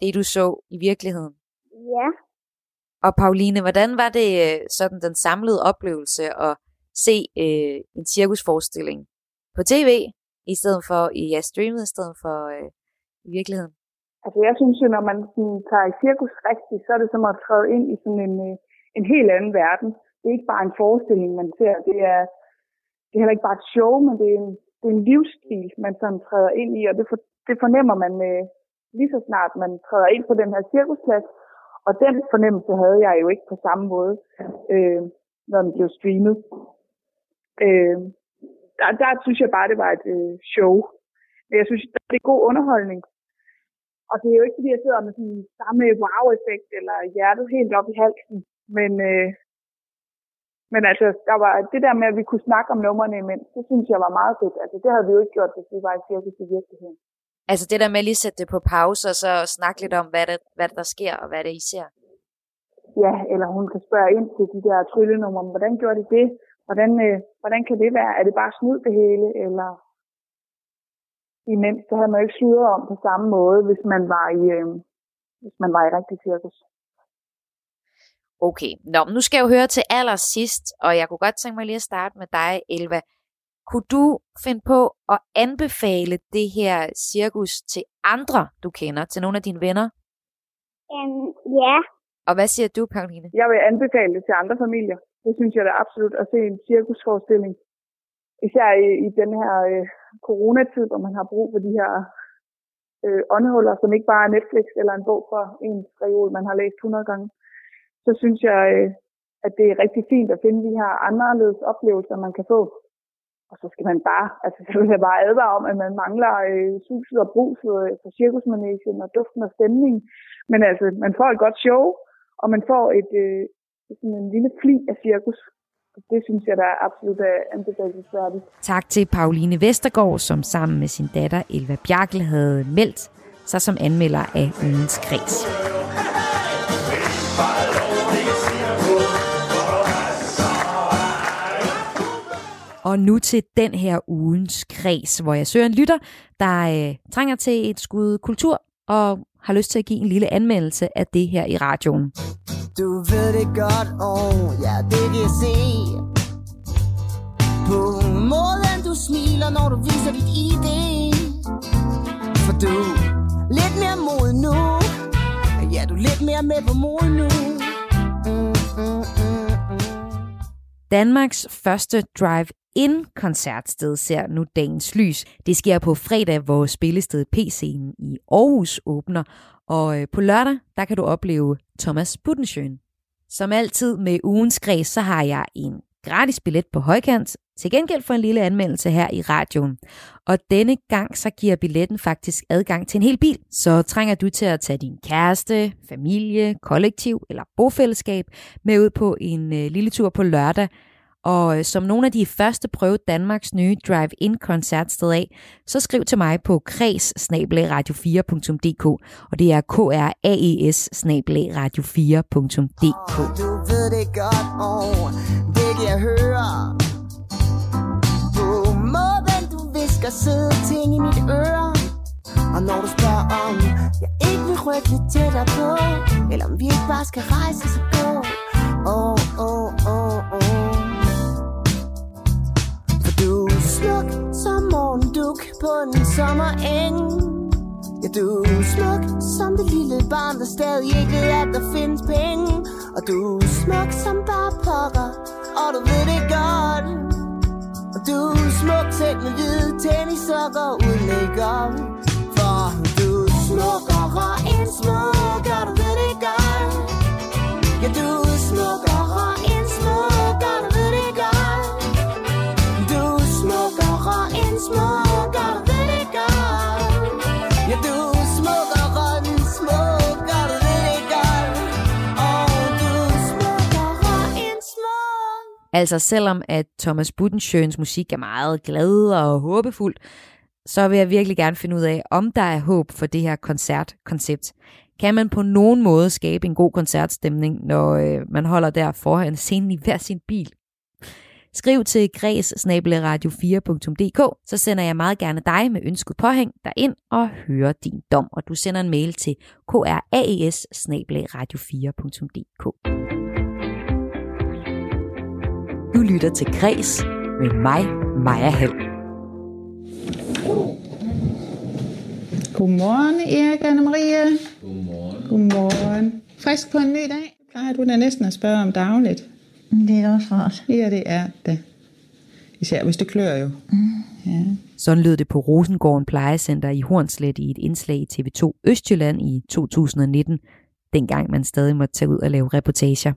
det, du så i virkeligheden? Ja. Og Pauline, hvordan var det øh, sådan den samlede oplevelse at se øh, en cirkusforestilling på tv, i stedet for i ja, streamet, i stedet for øh, i virkeligheden? Altså jeg synes jo, når man sådan, tager i cirkus rigtigt, så er det som at træde ind i sådan en, øh, en helt anden verden. Det er ikke bare en forestilling, man ser. Det er, det er heller ikke bare et show, men det er en, det er en livsstil, man sådan træder ind i, og det, for, det fornemmer man øh, lige så snart man træder ind på den her cirkusplads. Og den fornemmelse havde jeg jo ikke på samme måde, øh, når den blev streamet. Øh, der, der synes jeg bare, det var et øh, show. Men jeg synes, det er god underholdning. Og det er jo ikke, fordi jeg sidder med sådan samme wow-effekt, eller hjertet helt op i halsen. Men, øh, men altså, der var det der med, at vi kunne snakke om numrene imens, det synes jeg var meget fedt. Altså, det havde vi jo ikke gjort, hvis vi var i cirkus i virkeligheden. Altså det der med lige at sætte det på pause, og så snakke lidt om, hvad det, hvad der sker, og hvad det I ser. Ja, eller hun kan spørge ind til de der tryllenumre, hvordan gjorde de det? Hvordan, øh, hvordan kan det være? Er det bare snyd det hele? Eller imens, så havde man jo ikke sludret om på samme måde, hvis man var i, øh, hvis man var i rigtig cirkus. Okay, Nå, nu skal jeg jo høre til allersidst, og jeg kunne godt tænke mig lige at starte med dig, Elva. Kunne du finde på at anbefale det her cirkus til andre, du kender, til nogle af dine venner? Um, ja. Og hvad siger du, Karoline? Jeg vil anbefale det til andre familier. Det synes jeg da absolut at se en cirkusforestilling. Især i, i den her øh, coronatid, hvor man har brug for de her øh, åndehuller, som ikke bare er Netflix eller en bog fra en reol, man har læst 100 gange. Så synes jeg, øh, at det er rigtig fint at finde de her anderledes oplevelser, man kan få. Og så skal man bare, altså så vil jeg bare advare om, at man mangler øh, suset og bruset øh, for cirkusmanesien og duften og stemningen. Men altså, man får et godt show, og man får et, øh, sådan en lille fli af cirkus. Det synes jeg, der er absolut øh, anbefalesværdigt. Tak til Pauline Vestergaard, som sammen med sin datter Elva Bjarkel havde meldt sig som anmelder af ugens kreds. Og nu til den her ugens kreds, hvor jeg søger en lytter, der øh, trænger til et skud kultur og har lyst til at give en lille anmeldelse af det her i radioen. Du ved det godt, og ja, det kan jeg se. På måden du smiler, når du viser dit ID For du lidt mere mod nu. Ja, du er lidt mere med på mod nu. Mm, mm, mm, Danmarks første In-koncertsted ser nu dagens lys. Det sker på fredag, hvor spillestedet P-scenen i Aarhus åbner, og øh, på lørdag, der kan du opleve Thomas Buttensjøen. Som altid med ugens græs, så har jeg en gratis billet på højkant, til gengæld for en lille anmeldelse her i radioen. Og denne gang så giver billetten faktisk adgang til en hel bil, så trænger du til at tage din kæreste, familie, kollektiv eller bofællesskab med ud på en øh, lille tur på lørdag, og øh, som nogle af de første prøve Danmarks nye drive-in koncertsted af, så skriv til mig på kreds radio4.dk, og det er k r a e s radio4.dk. Du ved det godt, og det kan jeg høre. På måden du visker søde ting i mit øre. Og når du spørger om jeg ikke vil rykke lidt tættere på Eller om vi ikke bare skal rejse så gå Åh, åh, åh, åh smuk som morgenduk på en sommereng. Ja, du er smuk som det lille barn, der stadig ikke ved, at der findes penge. Og du er smuk som bare pokker, og du ved det godt. Og du er smuk selv med hvide tennissokker uden make-up. For du er smukkere end smuk, og du Altså selvom at Thomas Budensjøens musik er meget glad og håbefuld, så vil jeg virkelig gerne finde ud af, om der er håb for det her koncertkoncept. Kan man på nogen måde skabe en god koncertstemning, når øh, man holder der foran scenen i hver sin bil? Skriv til græs radio4.dk, så sender jeg meget gerne dig med ønsket påhæng derind og hører din dom. Og du sender en mail til kraes radio4.dk. Du lytter til Græs med mig, Maja Hall. Godmorgen, Erik og Anna-Marie. Godmorgen. Godmorgen. Frisk på en ny dag. Plejer du da næsten at spørge om dagligt? Det er også rart. Ja, det er det. Især hvis det klør jo. Mm. Ja. Sådan lød det på Rosengården Plejecenter i Hornslet i et indslag i TV2 Østjylland i 2019, dengang man stadig måtte tage ud og lave reportager.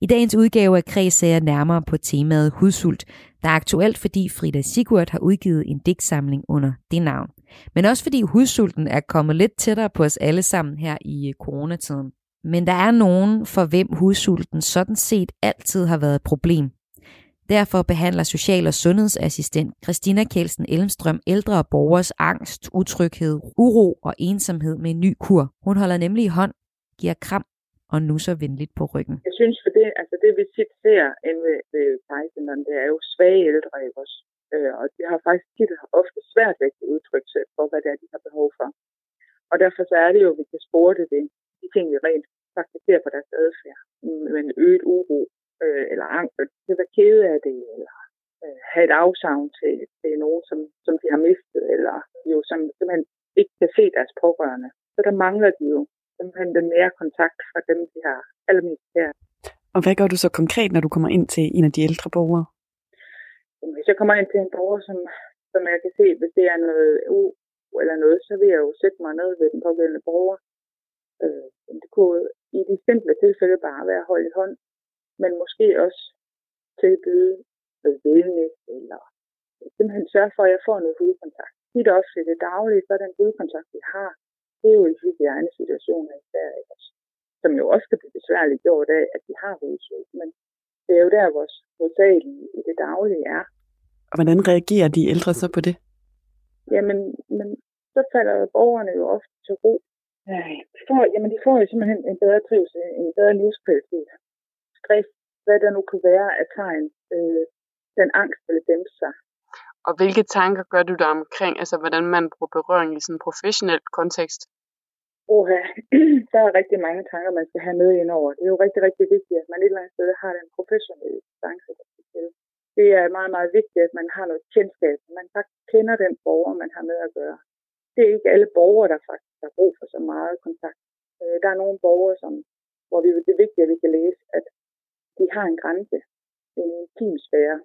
I dagens udgave af Kreds ser jeg nærmere på temaet hudsult, der er aktuelt, fordi Frida Sigurd har udgivet en digtsamling under det navn. Men også fordi hudsulten er kommet lidt tættere på os alle sammen her i coronatiden. Men der er nogen, for hvem hudsulten sådan set altid har været et problem. Derfor behandler social- og sundhedsassistent Christina Kjelsen Elmstrøm ældre borgers angst, utryghed, uro og ensomhed med en ny kur. Hun holder nemlig i hånd, giver kram og nusser venligt på ryggen. Jeg synes for det, altså det vi tit ser inde ved, ved plejecenterne, det er jo svage ældre, i vores. Øh, og de har faktisk tit ofte svært ved at udtrykke sig for, hvad det er, de har behov for. Og derfor så er det jo, at vi kan spore det, de ting, vi rent ser på deres adfærd. Med en øget uro øh, eller angst, det være kede af det, eller øh, have et afsavn til, til nogen, som, som de har mistet, eller jo som simpelthen ikke kan se deres pårørende. Så der mangler de jo simpelthen den nære kontakt fra dem, de har allermest her. Og hvad gør du så konkret, når du kommer ind til en af de ældre borgere? Hvis jeg kommer ind til en borger, som, som jeg kan se, hvis det er noget u eller noget, så vil jeg jo sætte mig ned ved den pågældende borger. Øh, det kunne i de simple tilfælde bare være holdt i hånd, men måske også tilbyde noget wellness, eller simpelthen sørge for, at jeg får noget hudkontakt. Tit også i det daglige, så er den hudkontakt, vi har, det er jo i hygiejne situationer især, ikke? som jo også kan blive besværligt gjort af, at de har hudsult. Men det er jo der, vores hovedsagelige i det daglige er. Og hvordan reagerer de ældre så på det? Jamen, men så falder borgerne jo ofte til ro. De får, jamen, de får jo simpelthen en bedre trivsel, en bedre livskvalitet. Stress, hvad der nu kan være af tegn, øh, den angst vil dæmpe sig. Og hvilke tanker gør du der omkring, altså hvordan man bruger berøring i sådan en professionel kontekst? Oha, [CLEARS THROAT] der er rigtig mange tanker, man skal have med ind over. Det er jo rigtig, rigtig vigtigt, at man et eller andet sted har den professionelle distance, der skal til. Det er meget, meget vigtigt, at man har noget kendskab. Man faktisk kender den borger, man har med at gøre. Det er ikke alle borgere, der faktisk har brug for så meget kontakt. Øh, der er nogle borgere, som, hvor vi, det er vigtigt, at vi kan læse, at de har en grænse, en intimsfære,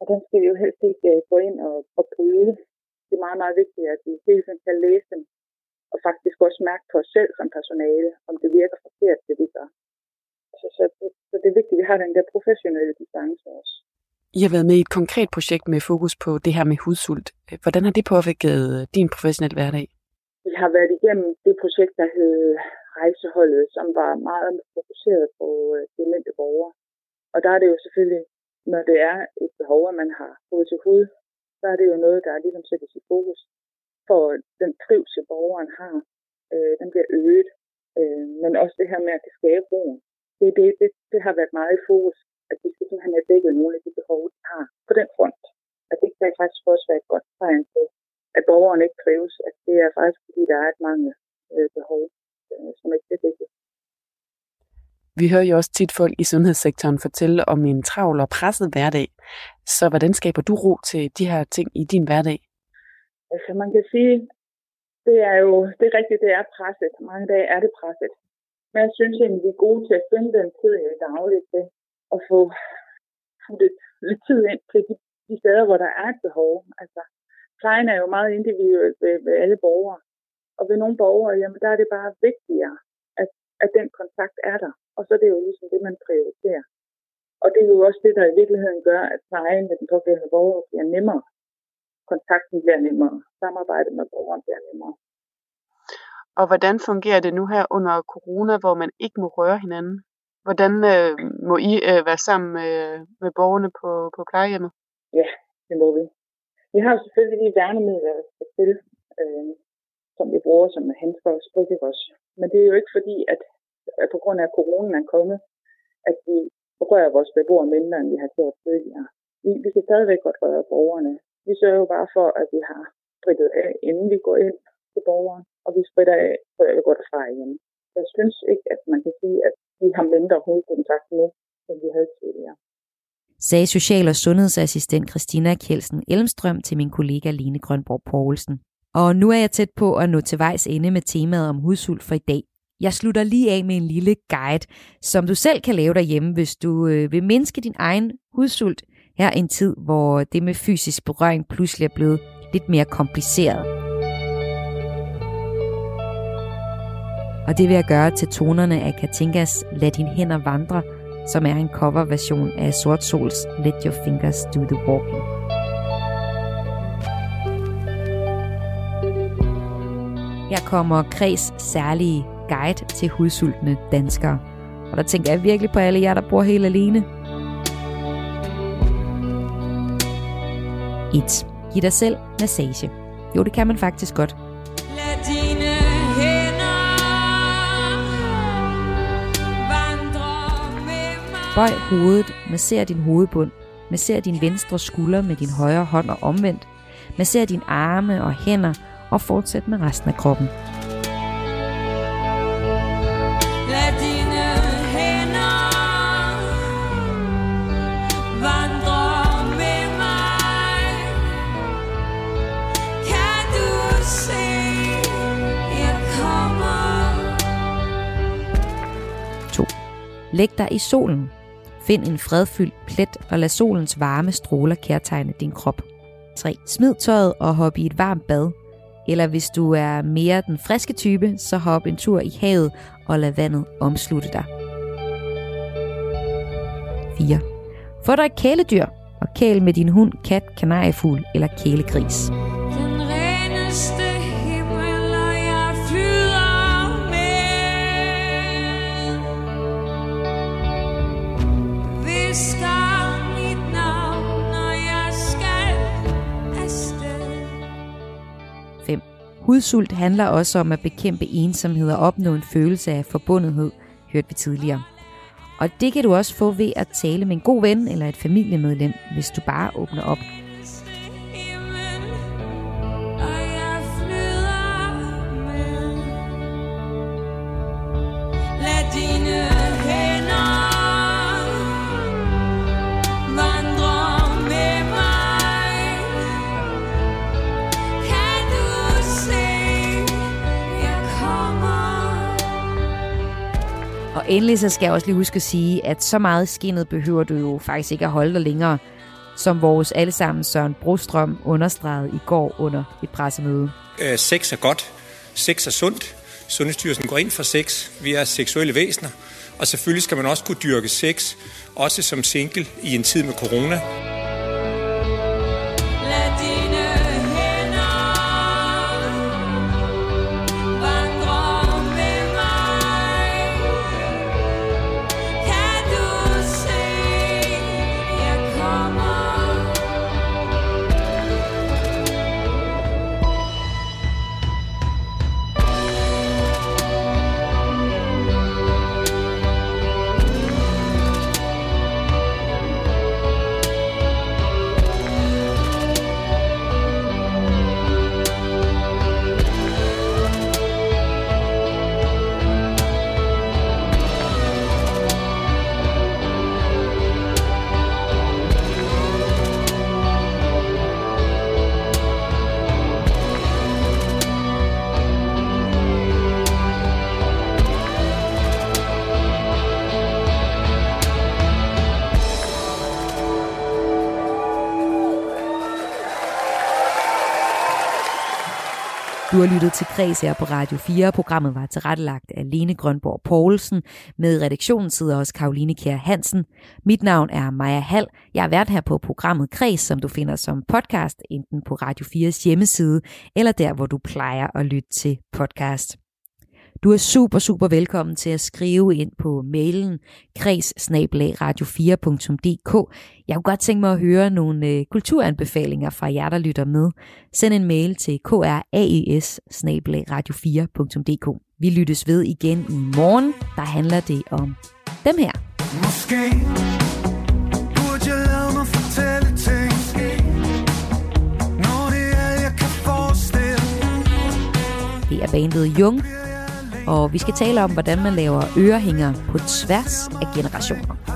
og den skal vi jo helst ikke uh, gå ind og, og bryde. Det er meget, meget vigtigt, at vi hele tiden kan læse dem, og faktisk også mærke på os selv som personale, om det virker forkert, det vi gør. Så, så, så det er vigtigt, at vi har den der professionelle distance også. I har været med i et konkret projekt med fokus på det her med hudsult. Hvordan har det påvirket øh, din professionelle hverdag? Vi har været igennem det projekt, der hed Rejseholdet, som var meget fokuseret på øh, demente borgere. Og der er det jo selvfølgelig når det er et behov, at man har fået til hud, så er det jo noget, der ligesom sættes i fokus. For den trivsel, borgeren har, øh, den bliver øget. Øh, men også det her med at skabe roen. Det, det, det, det har været meget i fokus, at vi skal simpelthen have dækket nogle af de behov, de har på den front. At det kan faktisk også være et godt tegn på, at borgeren ikke trives. At det er faktisk, fordi der er et mange øh, behov, øh, som ikke bliver dækket. Vi hører jo også tit folk i sundhedssektoren fortælle om en travl og presset hverdag. Så hvordan skaber du ro til de her ting i din hverdag? Altså man kan sige, det er jo det er rigtigt, det er presset. Mange dage er det presset. Men jeg synes egentlig, vi er gode til at finde den tid i dagligt til at få lidt, lidt tid ind til de, de steder, hvor der er et behov. Altså, plejen er jo meget individuelt ved, ved alle borgere. Og ved nogle borgere, jamen der er det bare vigtigere, at, at den kontakt er der. Og så er det jo ligesom det, man prioriterer. Og det er jo også det, der i virkeligheden gør, at plejen med den pågældende borger bliver nemmere. Kontakten bliver nemmere. Samarbejdet med borgeren bliver nemmere. Og hvordan fungerer det nu her under corona, hvor man ikke må røre hinanden? Hvordan øh, må I øh, være sammen med, med borgerne på, på plejehjemmet? Ja, det må vi. Vi har selvfølgelig de værnemidler, der til, øh, som vi bruger som handsker og sprittekos. Men det er jo ikke fordi, at at på grund af, at coronaen er kommet, at vi rører vores beboere mindre, end vi har gjort tidligere. Vi, vi kan stadigvæk godt røre borgerne. Vi sørger jo bare for, at vi har sprittet af, inden vi går ind til borgeren, og vi spritter af, før vi går derfra igen. Jeg synes ikke, at man kan sige, at vi har mindre hovedkontakt nu, end vi havde tidligere sagde social- og sundhedsassistent Christina Kjelsen Elmstrøm til min kollega Line Grønborg Poulsen. Og nu er jeg tæt på at nå til vejs ende med temaet om hudsult for i dag. Jeg slutter lige af med en lille guide, som du selv kan lave derhjemme, hvis du øh, vil mindske din egen hudsult her en tid, hvor det med fysisk berøring pludselig er blevet lidt mere kompliceret. Og det vil jeg gøre til tonerne af Katinkas Lad din hænder vandre, som er en coverversion af Sort Sols Let Your Fingers Do The Walking. Her kommer Kreds særlige guide til hudsultne danskere. Og der tænker jeg virkelig på alle jer, der bor helt alene. 1. Giv dig selv massage. Jo, det kan man faktisk godt. Lad Bøj hovedet, masser din hovedbund, masser din venstre skulder med din højre hånd og omvendt, masser dine arme og hænder og fortsæt med resten af kroppen. Lad dine hænder vandre med mig. Kan du se, jeg kommer? 2. Læg dig i solen. Find en fredfyldt plet og lad solens varme stråler kærtegne din krop. 3. Smid tøjet og hop i et varmt bad. Eller hvis du er mere den friske type, så hop en tur i havet og lad vandet omslutte dig. 4. Få dig et kæledyr og kæl med din hund, kat, kanariefugl eller kælegris. Den reneste Hudsult handler også om at bekæmpe ensomhed og opnå en følelse af forbundethed, hørte vi tidligere. Og det kan du også få ved at tale med en god ven eller et familiemedlem, hvis du bare åbner op. endelig så skal jeg også lige huske at sige, at så meget skinnet behøver du jo faktisk ikke at holde dig længere, som vores allesammen Søren Brostrøm understregede i går under et pressemøde. Øh, sex er godt. Sex er sundt. Sundhedsstyrelsen går ind for sex. Vi er seksuelle væsener. Og selvfølgelig skal man også kunne dyrke sex, også som single i en tid med corona. Lyttet til Kreds her på Radio 4. Programmet var tilrettelagt af Lene Grønborg Poulsen. Med i redaktionen sidder også Karoline Kjær Hansen. Mit navn er Maja Hall. Jeg er vært her på programmet Kreds, som du finder som podcast, enten på Radio 4's hjemmeside, eller der, hvor du plejer at lytte til podcast. Du er super, super velkommen til at skrive ind på mailen kreds radio4.dk. Jeg kunne godt tænke mig at høre nogle øh, kulturanbefalinger fra jer, der lytter med. Send en mail til kraes radio4.dk. Vi lyttes ved igen i morgen. Der handler det om dem her. Måske burde jeg lade mig fortælle ting Når det er, jeg kan forestille Det er bandet Jung, og vi skal tale om, hvordan man laver ørehænger på tværs af generationer.